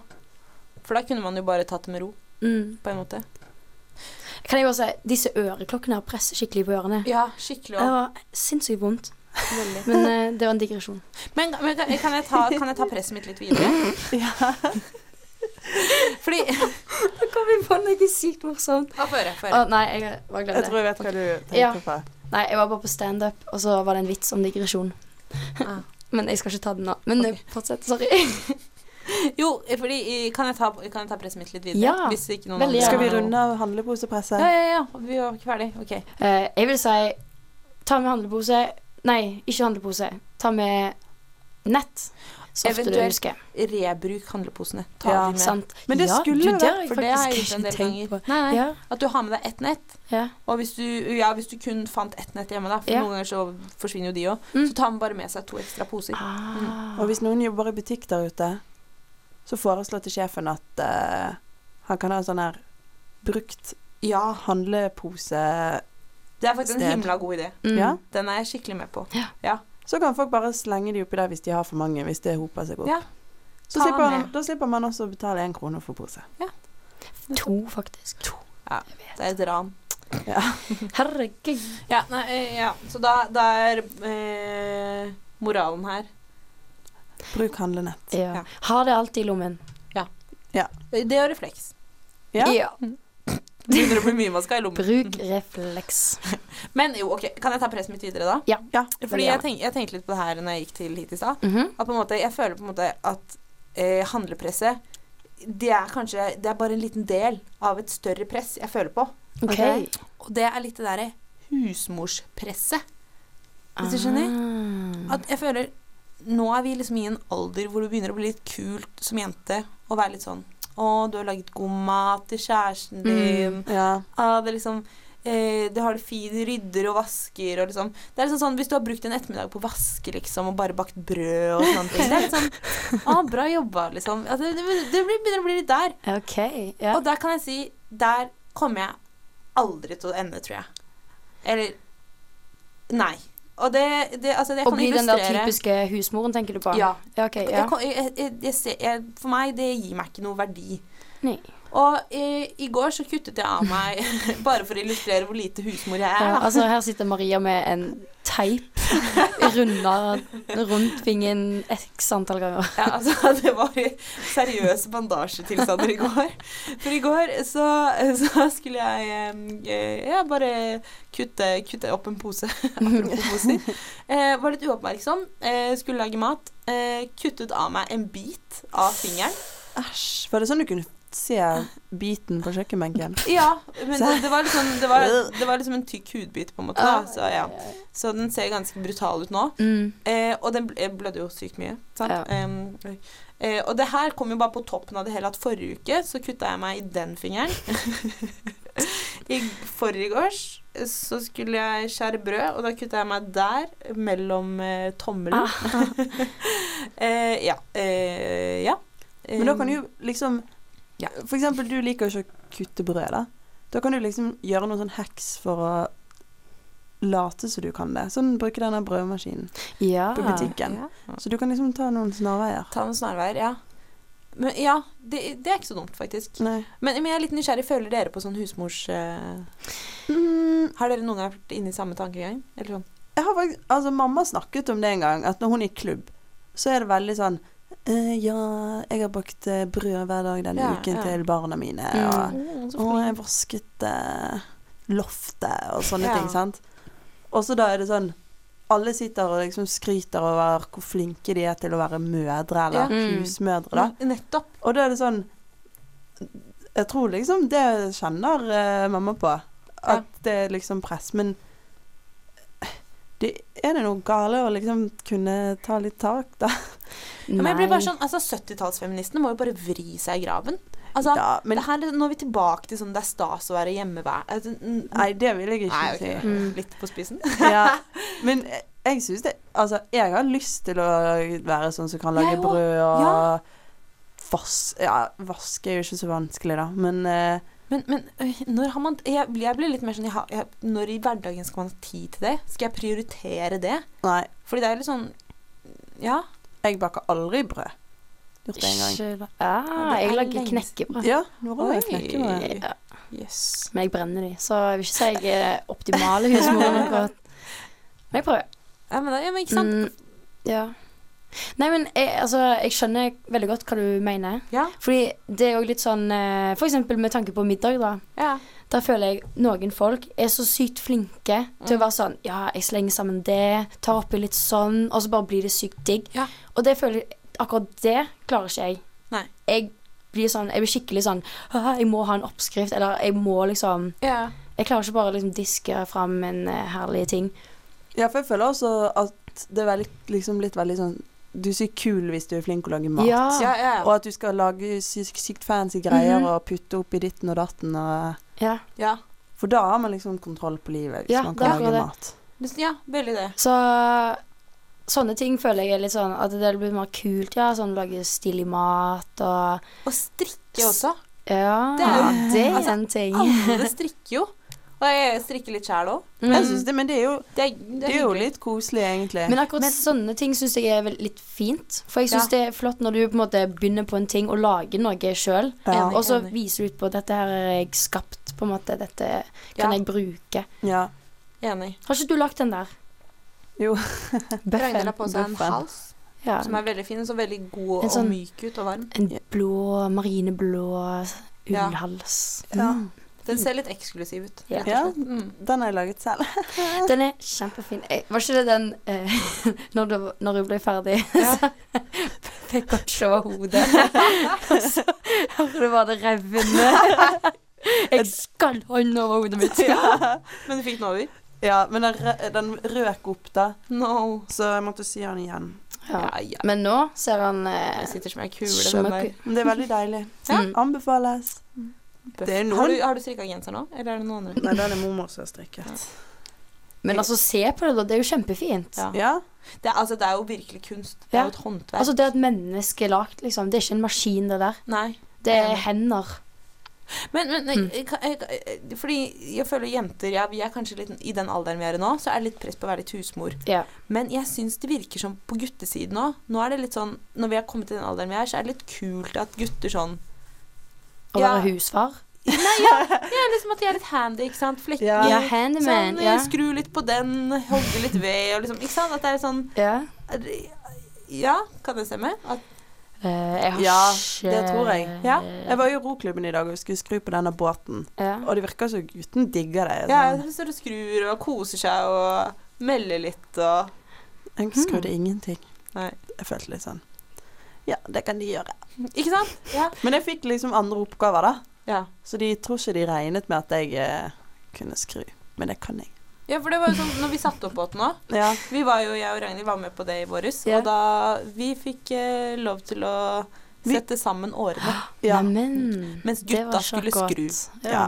S3: For da kunne man jo bare tatt det med ro,
S2: Mm.
S3: på en måte.
S2: Kan jeg bare si, disse øreklokkene har presser skikkelig på ørene.
S3: Ja, skikkelig
S2: også.
S3: Det
S2: var sinnssykt vondt. Men eh, det var en digresjon.
S3: Men, men kan, kan, jeg ta, kan jeg ta presset mitt litt videre? <laughs>
S4: Ja.
S3: Fordi <laughs>
S2: Da kom vi på noe sykt morsomt.
S3: Ja, få høre. Få
S2: Å, nei, jeg bare
S4: Jeg
S2: glemte det.
S4: tror jeg vet hva du tenker
S2: Ja.
S4: på.
S2: Nei, jeg var bare på standup, og så var det en vits om digresjon.
S3: Ah. <laughs>
S2: Men jeg skal ikke ta den nå. Men eh, fortsett. Sorry.
S3: Jo, fordi eh, kan jeg, ta, kan jeg ta presset mitt litt videre?
S2: Ja,
S3: Hvis ikke noen
S2: veldig
S3: andre-
S4: Skal vi runde av handleposepresset?
S3: Ja, ja, ja. Vi var ikke ferdig. OK.
S2: Eh, jeg vil si ta med handlepose. Nei, ikke handlepose. Ta med nett. Så ofte du
S3: Eventuelt. Rebruk handleposene. Ta
S4: Ja,
S3: med.
S2: Sant.
S4: Men det
S2: ja,
S4: skulle
S2: du, det
S4: vært-
S3: For det har jeg gjort en del ganger.
S2: på.
S3: Nei, nei.
S2: Ja,
S3: At du har med deg ett nett.
S2: ja.
S3: Og hvis du, ja, hvis du kun fant ett nett hjemme, da, for
S2: Ja.
S3: noen ganger så forsvinner jo de òg,
S2: Mm.
S3: så tar man bare med seg to ekstra poser.
S2: Ah.
S4: Og hvis noen jobber i butikk der ute, så foreslår til sjefen at uh, han kan ha en sånn her brukt
S3: Ja.
S4: handlepose
S3: Det er faktisk en himla god idé.
S2: Mm.
S4: Ja.
S3: Den er jeg skikkelig med på.
S4: Så kan folk bare slenge de oppi der hvis de har for mange, hvis det hoper seg opp.
S3: Ja.
S4: Så slipper, da slipper man også å betale én krone for pose.
S2: To, faktisk.
S3: Det er et ran.
S4: Ja.
S2: Herregud.
S3: Ja, nei, eh, ja. Så da, da er eh, moralen her
S4: Bruk handlenett.
S2: Ja.
S3: Ja.
S2: Ha det alltid i lommen.
S3: Det og refleks.
S4: Ja.
S3: Begynner å bli mye man skal i lommen.
S2: Bruk refleks. <laughs>
S3: Men jo, ok, kan jeg ta presset mitt videre, da?
S2: Ja.
S4: Ja,
S3: Fordi jeg, tenk, jeg tenkte litt på det her når jeg gikk til hit i stad.
S2: Mhm.
S3: At på en måte, jeg føler på en måte at eh, handlepresset det er kanskje Det er bare en liten del av et større press jeg føler på.
S2: OK.
S3: Ok. Og det er litt det derre husmorspresset. Hvis du skjønner?
S2: Ah.
S3: At jeg føler Nå er vi liksom i en alder hvor det begynner å bli litt kult som jente å være litt sånn Å, du har laget god mat til kjæresten din.
S4: Ja.
S3: Ah, det er liksom eh, Du har det fint, rydder og vasker og liksom Det er liksom sånn hvis du har brukt en ettermiddag på å vaske liksom og bare bakt brød og sånne ting. Det er litt sånn ah, Bra jobba, liksom. Det, det, det begynner å bli litt der.
S2: Okay, yeah.
S3: Og der kan jeg si Der kommer jeg aldri til å ende, tror jeg. Eller Nei. Og det, det Altså, det kan
S2: bli den der typiske husmoren, tenker du på?
S3: Ja.
S2: Ja,
S3: okay,
S2: Ja.
S3: jeg, jeg, jeg, for meg, det gir meg ikke noe verdi.
S2: Nei.
S3: Og eh, i går så kuttet jeg av meg <laughs> Bare for å illustrere hvor lite husmor jeg er.
S2: Ja, altså, her sitter Maria med en teip runda rundt fingeren x antall ganger.
S3: Ja, altså, det var seriøse bandasjetilstander i går. For i går så, så skulle jeg eh, ja, bare kutte, kutte opp en pose. <laughs> Apropos poser. Eh, var litt uoppmerksom. Eh, skulle lage mat. Eh, kuttet av meg en bit av fingeren.
S4: Æsj. Var det sånn du kunne se biten på kjøkkenbenken? <laughs>
S3: Ja, men det, det, var liksom, det, var, <laughs> det var liksom en tykk hudbit, på en måte. Da. Så, ja. så den ser ganske brutal ut nå.
S2: Mm.
S3: Eh, og den blødde jo sykt mye. Sant?
S2: Ja.
S3: Eh, og det her kom jo bare på toppen av det hele at forrige uke så kutta jeg meg i den fingeren. <laughs> I forgårs så skulle jeg skjære brød, og da kutta jeg meg der, mellom eh, tommelen.
S2: Ah.
S3: eh, ja. Eh, ja.
S4: Men da kan du liksom
S3: Ja.
S4: For eksempel, du liker jo ikke å kutte brød, da. Da kan du liksom gjøre noen sånn hacks for å late som du kan det. Sånn bruke denne brødmaskinen
S2: Ja.
S4: på butikken.
S3: Ja.
S4: Så du kan liksom ta noen snarveier.
S3: Ta noen snarveier, ja. Men ja, det, det er ikke så dumt, faktisk. Men, men jeg er litt nysgjerrig. Føler dere på sånn husmors... uh...
S4: Mm,
S3: har dere noen gang vært inne i samme tankegang? Eller sånn?
S4: jeg har faktisk Altså, mamma snakket om det en gang, at når hun er i klubb, så er det veldig sånn «Eh, ja, jeg har bakt eh, brød hver dag denne
S3: Ja,
S4: uken
S3: ja.
S4: til barna mine.
S2: Mm.
S4: Og
S3: Oh, så
S4: jeg vasket uh, loftet og sånne
S3: Ja.
S4: ting, sant. Og så da er det sånn Alle sitter og liksom skryter over hvor flinke de er til å være mødre, eller.
S2: Mm.
S4: husmødre, da.
S3: Mm, Nettopp.
S4: Og da er det sånn Jeg tror liksom det kjenner mamma på. At det er liksom press. Men det er det noe gale å liksom kunne ta litt tak, da?
S3: Ja, men jeg blir bare sånn, altså 70-tallsfeministene må jo bare vri seg i graven. Altså,
S4: Ja, men
S3: det her, Nå er vi tilbake til sånn det er stas å være hjemmevær... Altså,
S4: Nei, det vil jeg ikke
S3: Nei, okay.
S4: si.
S2: Mm.
S3: Litt på spissen. <laughs>
S4: Ja, <laughs> men eh, jeg syns det Altså, jeg har lyst til å være sånn som kan lage brød og
S3: Ja.
S4: vas Ja, vaske er jo ikke så vanskelig, da, men uh,
S3: Men, men når har man jeg, jeg blir litt mer sånn jeg har, jeg, Når i hverdagen skal man ha tid til det? Skal jeg prioritere det?
S4: Nei.
S3: Fordi det er litt sånn Ja.
S4: Jeg baker aldri brød. Gjort det en gang.
S2: Ikke, ja, jeg
S3: er
S2: lager knekkebrød.
S4: Ja, nå
S3: har jeg
S4: knekkebrød.
S2: Ja,
S3: Yes.
S2: men jeg brenner de, så jeg vil ikke si jeg er optimale husmor. <laughs> akkurat. Men jeg prøver.
S3: Ja, men, ja, men ikke sant?
S2: Mm, ja. Nei, men jeg, altså, jeg skjønner veldig godt hva du mener.
S3: Ja.
S2: Fordi det er jo litt sånn eh, For eksempel med tanke på middag, da.
S3: ja.
S2: Der føler jeg noen folk er så sykt flinke til å
S3: Mm.
S2: være sånn Ja, jeg slenger sammen det, tar oppi litt sånn, og så bare blir det sykt digg.
S3: Ja.
S2: Og det føler jeg Akkurat det klarer ikke jeg.
S3: Nei.
S2: Jeg blir sånn Jeg blir skikkelig sånn Jeg må ha en oppskrift, eller jeg må liksom
S3: ja.
S2: Jeg klarer ikke bare å liksom diske fram en uh, herlig ting.
S4: Ja, for jeg føler også at det er veldig, liksom litt veldig sånn Du er sykt kul hvis du er flink til å lage mat.
S2: Ja.
S3: Ja, ja,
S4: Og at du skal lage sykt, sykt fancy greier
S2: Mhm.
S4: og putte oppi ditten og datten og
S2: Ja.
S3: ja.
S4: For da har man liksom kontroll på livet, hvis
S2: Ja,
S4: man kan lage mat.
S3: Ja, veldig det.
S2: Så sånne ting føler jeg er litt sånn At det blir mer kult, ja. Sånn lage stilig mat og
S3: Og strikke også.
S2: Ja,
S3: Det er jo-
S2: det er <laughs>
S3: altså,
S2: en ting.
S3: Alle strikker jo. Og jeg strikker litt sjæl òg.
S2: Mm.
S4: Det, men det er jo,
S3: Det, er- det
S4: det
S3: er
S4: jo litt koselig, egentlig.
S2: Men akkurat
S3: Men-
S2: sånne ting syns jeg er litt fint. For jeg syns
S3: Ja.
S2: det er flott når du på en måte begynner på en ting og lager noe sjøl,
S4: ja.
S2: Og så viser du ut på dette her er jeg skapt, på en måte. Dette kan
S3: Ja.
S2: jeg bruke.
S4: ja.
S3: Enig.
S2: Har ikke du lagt den der?
S4: Jo. <laughs>
S3: Ragnhild
S2: Bøffen.
S3: har på seg en hals
S2: Ja.
S3: som er veldig fin, så veldig god
S2: En sånn-
S3: og myk ut og varm.
S2: En blå, marineblå ullhals.
S4: Ja.
S2: Mm.
S3: Den ser litt eksklusiv ut.
S2: Ja.
S4: Ja.
S3: Mm.
S4: Den har jeg laget selv. <laughs>
S2: Den er kjempefin. Jeg, Var ikke det den eh, <laughs> når, du, når hun ble ferdig, <laughs>
S3: Ja.
S2: så fikk hun ikke over hodet. Og så hører du bare det revne. Jeg skal hånden over hodet mitt.
S4: ja.
S3: Men du fikk den over?
S4: ja, men den, den røk opp, da,
S3: No.
S4: så jeg måtte si den igjen.
S2: Ja.
S3: Ja, ja.
S2: Men nå ser han eh,
S3: Jeg sitter som ei kule,
S4: det er veldig deilig.
S2: Ja.
S4: Mm. Anbefales. Det er noen-
S3: Har du, har du strikka genser nå, eller er det noen andre?
S4: Nei, den er mormor som har strikket.
S2: Men altså, se på det, da. Det er jo kjempefint.
S3: Ja.
S4: Ja.
S3: Det, er- altså, det er jo virkelig kunst. Det er jo et håndverk.
S2: Altså, det er et menneske lagd, liksom. Det er ikke en maskin, det der.
S3: Nei.
S2: Det er hender.
S3: Men, men
S2: Mm.
S3: jeg, jeg, jeg, fordi jeg føler jenter ja, Vi er kanskje litt i den alderen vi er i nå, så er det litt press på å være litt husmor.
S2: Ja.
S3: Men jeg syns det virker som på guttesiden òg. Nå er det litt sånn Når vi har kommet til den alderen vi er, så er det litt kult at gutter sånn
S2: Å
S3: Ja.
S2: være husfar.
S3: Nei, ja, ja, liksom at de er litt handy, ikke sant. Flekker.
S4: Ja.
S2: Ja, handyman.
S3: Sånn,
S2: Ja.
S3: Skru litt på den, hogge litt ved, og liksom Ikke sant? At det er sånn
S2: ja.
S3: Ja, kan det stemme? At,
S2: uh, jeg har
S4: Ja,
S2: ikke
S4: det tror jeg.
S3: Ja.
S4: Jeg var i roklubben i dag og skulle skru på denne båten.
S2: Ja.
S4: Og det virker som gutten digger det.
S3: ja,
S4: Sånn.
S3: så står og skrur og koser seg og melder litt og
S4: Jeg skrudde ingenting.
S3: Nei.
S4: Jeg følte litt sånn Ja, det kan de gjøre.
S3: Ikke sant? Ja.
S4: Men jeg fikk liksom andre oppgaver, da.
S3: ja.
S4: Så de tror ikke de regnet med at jeg eh, kunne skru. Men det kan jeg.
S3: Ja, for det var jo sånn når vi satte opp båten òg. <laughs>
S4: Ja.
S3: Vi var jo, jeg og Ragnhild var med på det i våres. Og da vi fikk eh, lov til å sette sammen årene.
S4: ja.
S2: Neimen.
S3: Mens gutta skulle
S2: godt.
S3: skru.
S2: Ja.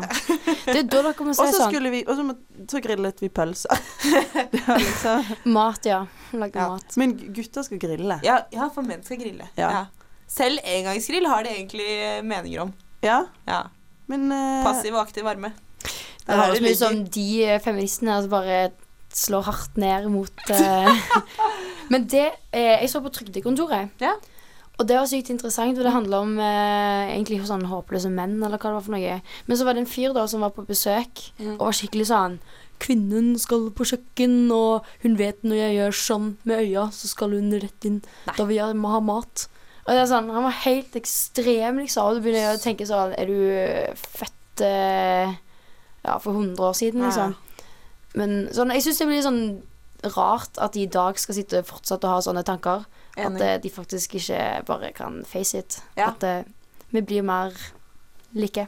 S2: Det er da dere må
S4: Og
S2: si
S4: så
S2: sånn
S4: skulle vi Og så, så grillet vi pølser. <laughs> liksom
S2: Mat, ja. Lage
S3: Ja.
S2: mat.
S4: Men gutter skal grille.
S3: Ja, ja, for menn skal grille.
S4: Ja.
S3: Selv engangsgrill har de egentlig eh, meninger om.
S4: Ja,
S3: Ja.
S4: men uh,
S3: Passiv og aktiv varme.
S2: Det høres mye som de eh, feministene altså bare slår hardt ned mot uh, <laughs> <laughs> Men det eh, Jeg så på Trygdekontoret.
S3: Ja.
S2: Og det var sykt interessant, for det handla om eh, egentlig sånn håpløse menn, eller hva det var for noe. Men så var det en fyr da som var på besøk,
S3: Mm.
S2: og var skikkelig sånn Kvinnen skal på kjøkken, og hun vet når jeg gjør sånn med øya, så skal hun rett inn.
S3: Nei.
S2: Da vil jeg ha mat. Og det er sånn, Han var helt ekstrem, liksom. Og du begynner å tenke sånn Er du eh, født eh, ja, for 100 år siden,
S3: liksom? ja.
S2: Men sånn, jeg syns det blir sånn rart at de i dag skal sitte fortsatt og ha sånne tanker. At
S3: Enig.
S2: At de faktisk ikke bare kan face it.
S3: Ja.
S2: At eh, vi blir mer like.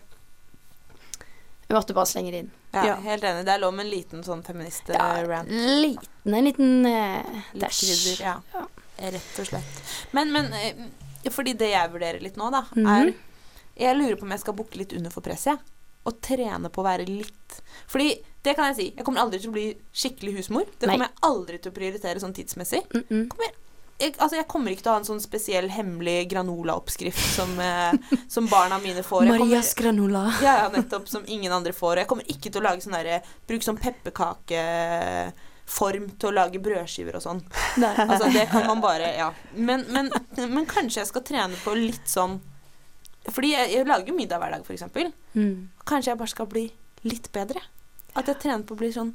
S2: Vi måtte bare slenge det inn.
S3: Ja,
S4: Ja.
S3: Helt enig. Det er lov med en liten sånn feminist-rant.
S2: liten, en liten
S3: uh,
S2: dash.
S3: krydder. Ja.
S2: Ja.
S3: Rett og slett. Men, men eh, fordi det jeg vurderer litt nå, da,
S2: Mhm.
S3: er Jeg lurer på om jeg skal bukke litt under for presset, jeg. å trene på å være litt Fordi det kan jeg si. Jeg kommer aldri til å bli skikkelig husmor. Det
S2: Nei.
S3: kommer jeg aldri til å prioritere sånn tidsmessig.
S2: Mm -mm.
S3: Jeg, altså, jeg kommer ikke til å ha en sånn spesiell hemmelig granolaoppskrift som, eh, som barna mine får. Jeg kommer,
S2: granola.
S3: ja, ja, nettopp. Som ingen andre får. Og jeg kommer ikke til å lage sånn derre Bruke sånn pepperkakeform til å lage brødskiver og sånn. Altså, det kan man bare Ja. Men, men, men kanskje jeg skal trene på litt sånn Fordi jeg, jeg lager middag hver dag, eksempel.
S2: Mm.
S3: Kanskje jeg bare skal bli litt bedre. At jeg trener på å bli sånn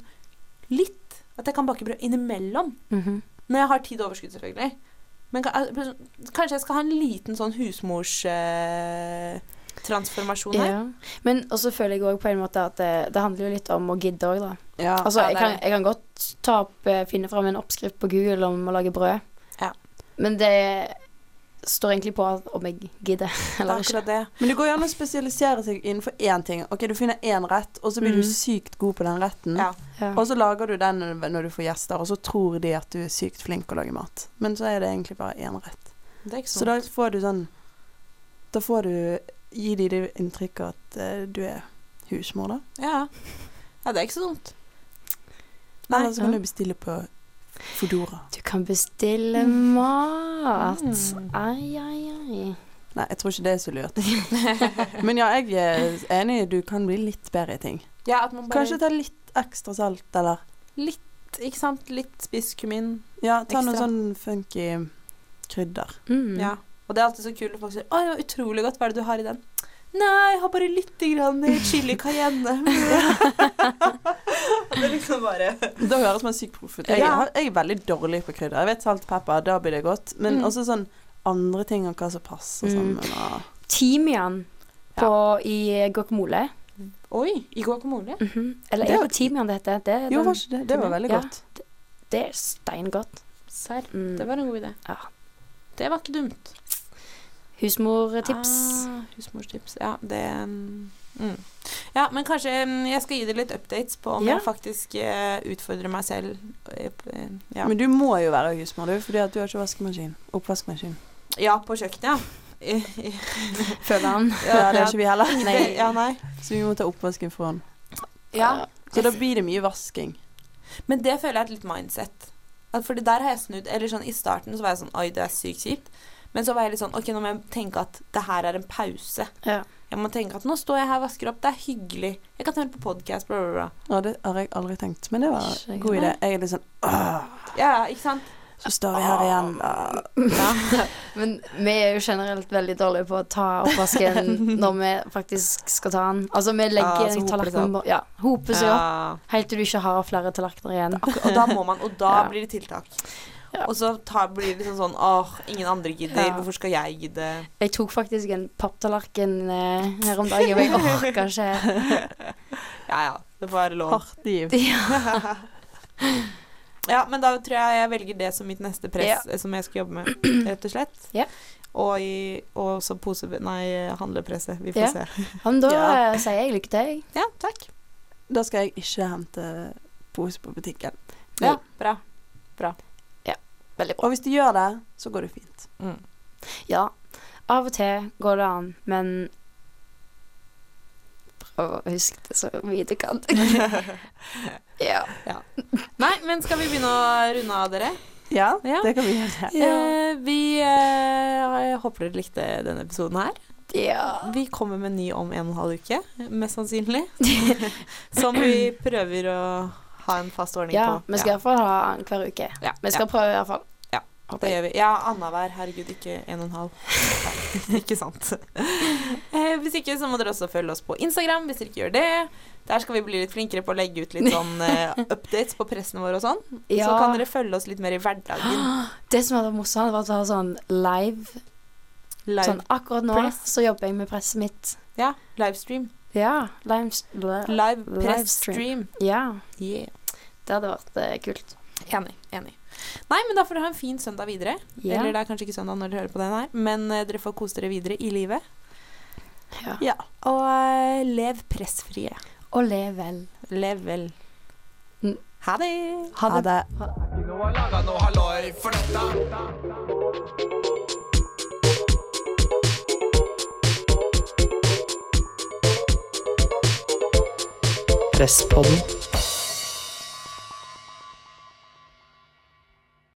S3: litt. At jeg kan bake brød innimellom.
S2: Mhm.
S3: Når jeg har tid og overskudd, selvfølgelig. Men kanskje jeg skal ha en liten sånn husmorstransformasjon eh, her.
S2: Ja. Men også føler jeg òg på en måte at det, det handler jo litt om å gidde òg, da.
S4: Ja.
S2: Altså,
S3: Ja,
S2: jeg, kan, jeg kan godt ta opp, eh, finne fram en oppskrift på Google om å lage brød.
S3: Ja.
S2: Men det står egentlig på om jeg gidder <laughs>
S3: er
S2: eller ikke.
S3: det.
S4: Men det går gjerne å spesialisere seg innenfor én ting. Ok, Du finner én rett, og så blir
S2: Mm.
S4: du sykt god på den retten.
S3: Ja.
S2: Ja.
S4: Og så lager du den når du får gjester, og så tror de at du er sykt flink å lage mat. Men så er det egentlig bare én rett.
S3: Det er ikke
S4: Så da får du sånn Da får du gi de det inntrykket at uh, du er husmor, da.
S3: Ja. ja, det er ikke så dumt. Nei,
S4: Eller så kan
S2: ja.
S4: du bestille på Fodora.
S2: Du kan bestille mat.
S3: Mm.
S2: Ai, ai, ai.
S4: Nei, jeg tror ikke det er så lurt. <laughs> Men ja, jeg er enig. Du kan bli litt bedre i ting.
S3: Ja, at man bare
S4: Kanskje ta litt ekstra salt, eller
S3: litt, ikke sant? Litt spisskummin.
S4: Ja, ta noe
S3: Ekstra.
S4: sånn funky krydder.
S2: Mm.
S3: Ja. Og det er alltid så kult når folk sier 'Å, ja, utrolig godt. Hva er det du har i den?' Nei, jeg har bare lite grann chili cayenne. <laughs> det er liksom bare
S4: Da høres man sykt proff ut. Jeg,
S3: Ja.
S4: har- jeg er veldig dårlig på krydder. Jeg vet salt og pepper, da blir det godt. Men
S3: Mm.
S4: også sånn andre ting og hva som passer
S2: Mm.
S4: sammen. Og
S2: Timian på, i guacamole.
S3: Oi, i guacamole?
S2: Mhm. Eller
S4: Det
S2: er det timian det heter? Det,
S4: Jo,
S2: den-
S4: det? Det var veldig
S2: Ja.
S4: godt.
S2: det er steingodt.
S3: Serr.
S2: Mm.
S3: Det var en god idé.
S2: Ja.
S3: Det var ikke dumt.
S2: Husmortips.
S3: Ah, husmortips. Ja, det mm. Ja, men kanskje mm, jeg skal gi deg litt updates på om
S2: Ja.
S3: jeg faktisk eh, utfordrer meg selv. eh, eh, Ja.
S4: Men du må jo være husmor, du, fordi at du har ikke vaskemaskin. Oppvaskmaskin.
S3: ja, på kjøkkenet, ja.
S2: Føler han.
S4: Ja, det er ikke vi heller.
S2: Nei. <laughs>
S3: Ja, nei.
S4: Så vi må ta oppvasken for han.
S3: Ja.
S4: Så da blir det mye vasking.
S3: Men det føler jeg er et litt mindset. For fordi der har jeg snudd. Eller sånn i starten så var jeg sånn Oi, det er sykt kjipt. Men så var jeg litt sånn Ok, nå må jeg tenke at det her er en pause.
S2: Ja.
S3: Jeg må tenke at nå står jeg her og vasker opp. Det er hyggelig. Jeg kan høre på podkast, bla, bla, bla.
S4: Ja, det har jeg aldri tenkt. Men det var en god idé. Jeg er litt sånn Åh,
S3: Ja, ikke sant?
S4: Så står vi her igjen. Ja.
S2: Men vi er jo generelt veldig dårlige på å ta oppvasken når vi faktisk skal ta den. Altså, vi legger
S3: Ja, hoper seg
S2: tallerkenen Ja, hoper seg opp helt til du ikke har flere tallerkener igjen.
S3: Og da må man, og da
S2: Ja.
S3: blir det tiltak.
S2: Ja.
S3: Og så tar, blir det liksom sånn Åh, ingen andre gidder.
S2: Ja.
S3: Hvorfor skal jeg gidde?
S2: Jeg tok faktisk en papptallerken eh, her om dagen, men jeg orka ikke. <laughs>
S3: Ja ja, det får være lov.
S4: Hardt liv. <laughs> <laughs>
S2: Ja.
S3: Ja, men da tror jeg jeg velger det som mitt neste press, ja. som jeg skal jobbe med, <clears throat> rett og slett.
S2: Ja.
S3: Og, i, og så pose... Nei, handlepresset. Vi får
S2: Ja.
S3: se.
S2: Men da <laughs>
S4: Ja.
S2: eh, sier jeg lykke til.
S3: Ja, takk.
S4: Da skal jeg ikke hente pose på butikken.
S3: Ja, bra. Bra.
S2: Ja, Veldig bra.
S4: Og hvis du gjør det, så går det fint.
S3: Mm.
S2: Ja, av og til går det an, men Prøv å huske det så mye du kan. <laughs> <laughs> ja.
S3: Nei, men skal vi begynne å runde av, dere?
S4: Ja,
S3: Ja.
S4: det kan vi gjøre.
S3: Eh, vi eh, håper dere likte denne episoden her.
S2: ja.
S3: Vi kommer med ny om en og en halv uke, mest sannsynlig. <laughs> Som vi prøver å ha en fast ordning
S2: Ja,
S3: på.
S2: vi skal i hvert fall ha den hver uke.
S3: Ja,
S2: Vi skal prøve i hvert fall.
S3: Ja, Det gjør vi. Ja, annenhver. Herregud, ikke en og en halv. <laughs> Ikke sant. Eh, hvis ikke, så må dere også følge oss på Instagram, hvis dere ikke gjør det. Der skal vi bli litt flinkere på å legge ut litt sånn uh, <laughs> updates på pressene våre og sånn.
S2: Ja.
S3: Så kan dere følge oss litt mer i hverdagen. <gasps>
S2: Det som hadde vært morsomt, var å ha sånn live.
S3: Live,
S2: Sånn akkurat nå
S3: press.
S2: så jobber jeg med presset mitt.
S3: ja, livestream.
S2: Ja. Live, live.
S3: Press-stream.
S2: Ja.
S3: Yeah.
S2: Det hadde vært uh, kult.
S3: Enig. Enig. Nei, men da får dere ha en fin søndag videre.
S2: Yeah.
S3: Eller det er kanskje ikke søndag når dere hører på den her, men uh, dere får kose dere videre i livet.
S2: ja.
S4: Ja.
S3: Og lev pressfrie.
S2: Og lev vel.
S3: Lev vel. Ha det.
S2: Ha
S4: Ha
S2: det.
S4: det.
S1: Nå har laga noe halloi for dette. Presspodden.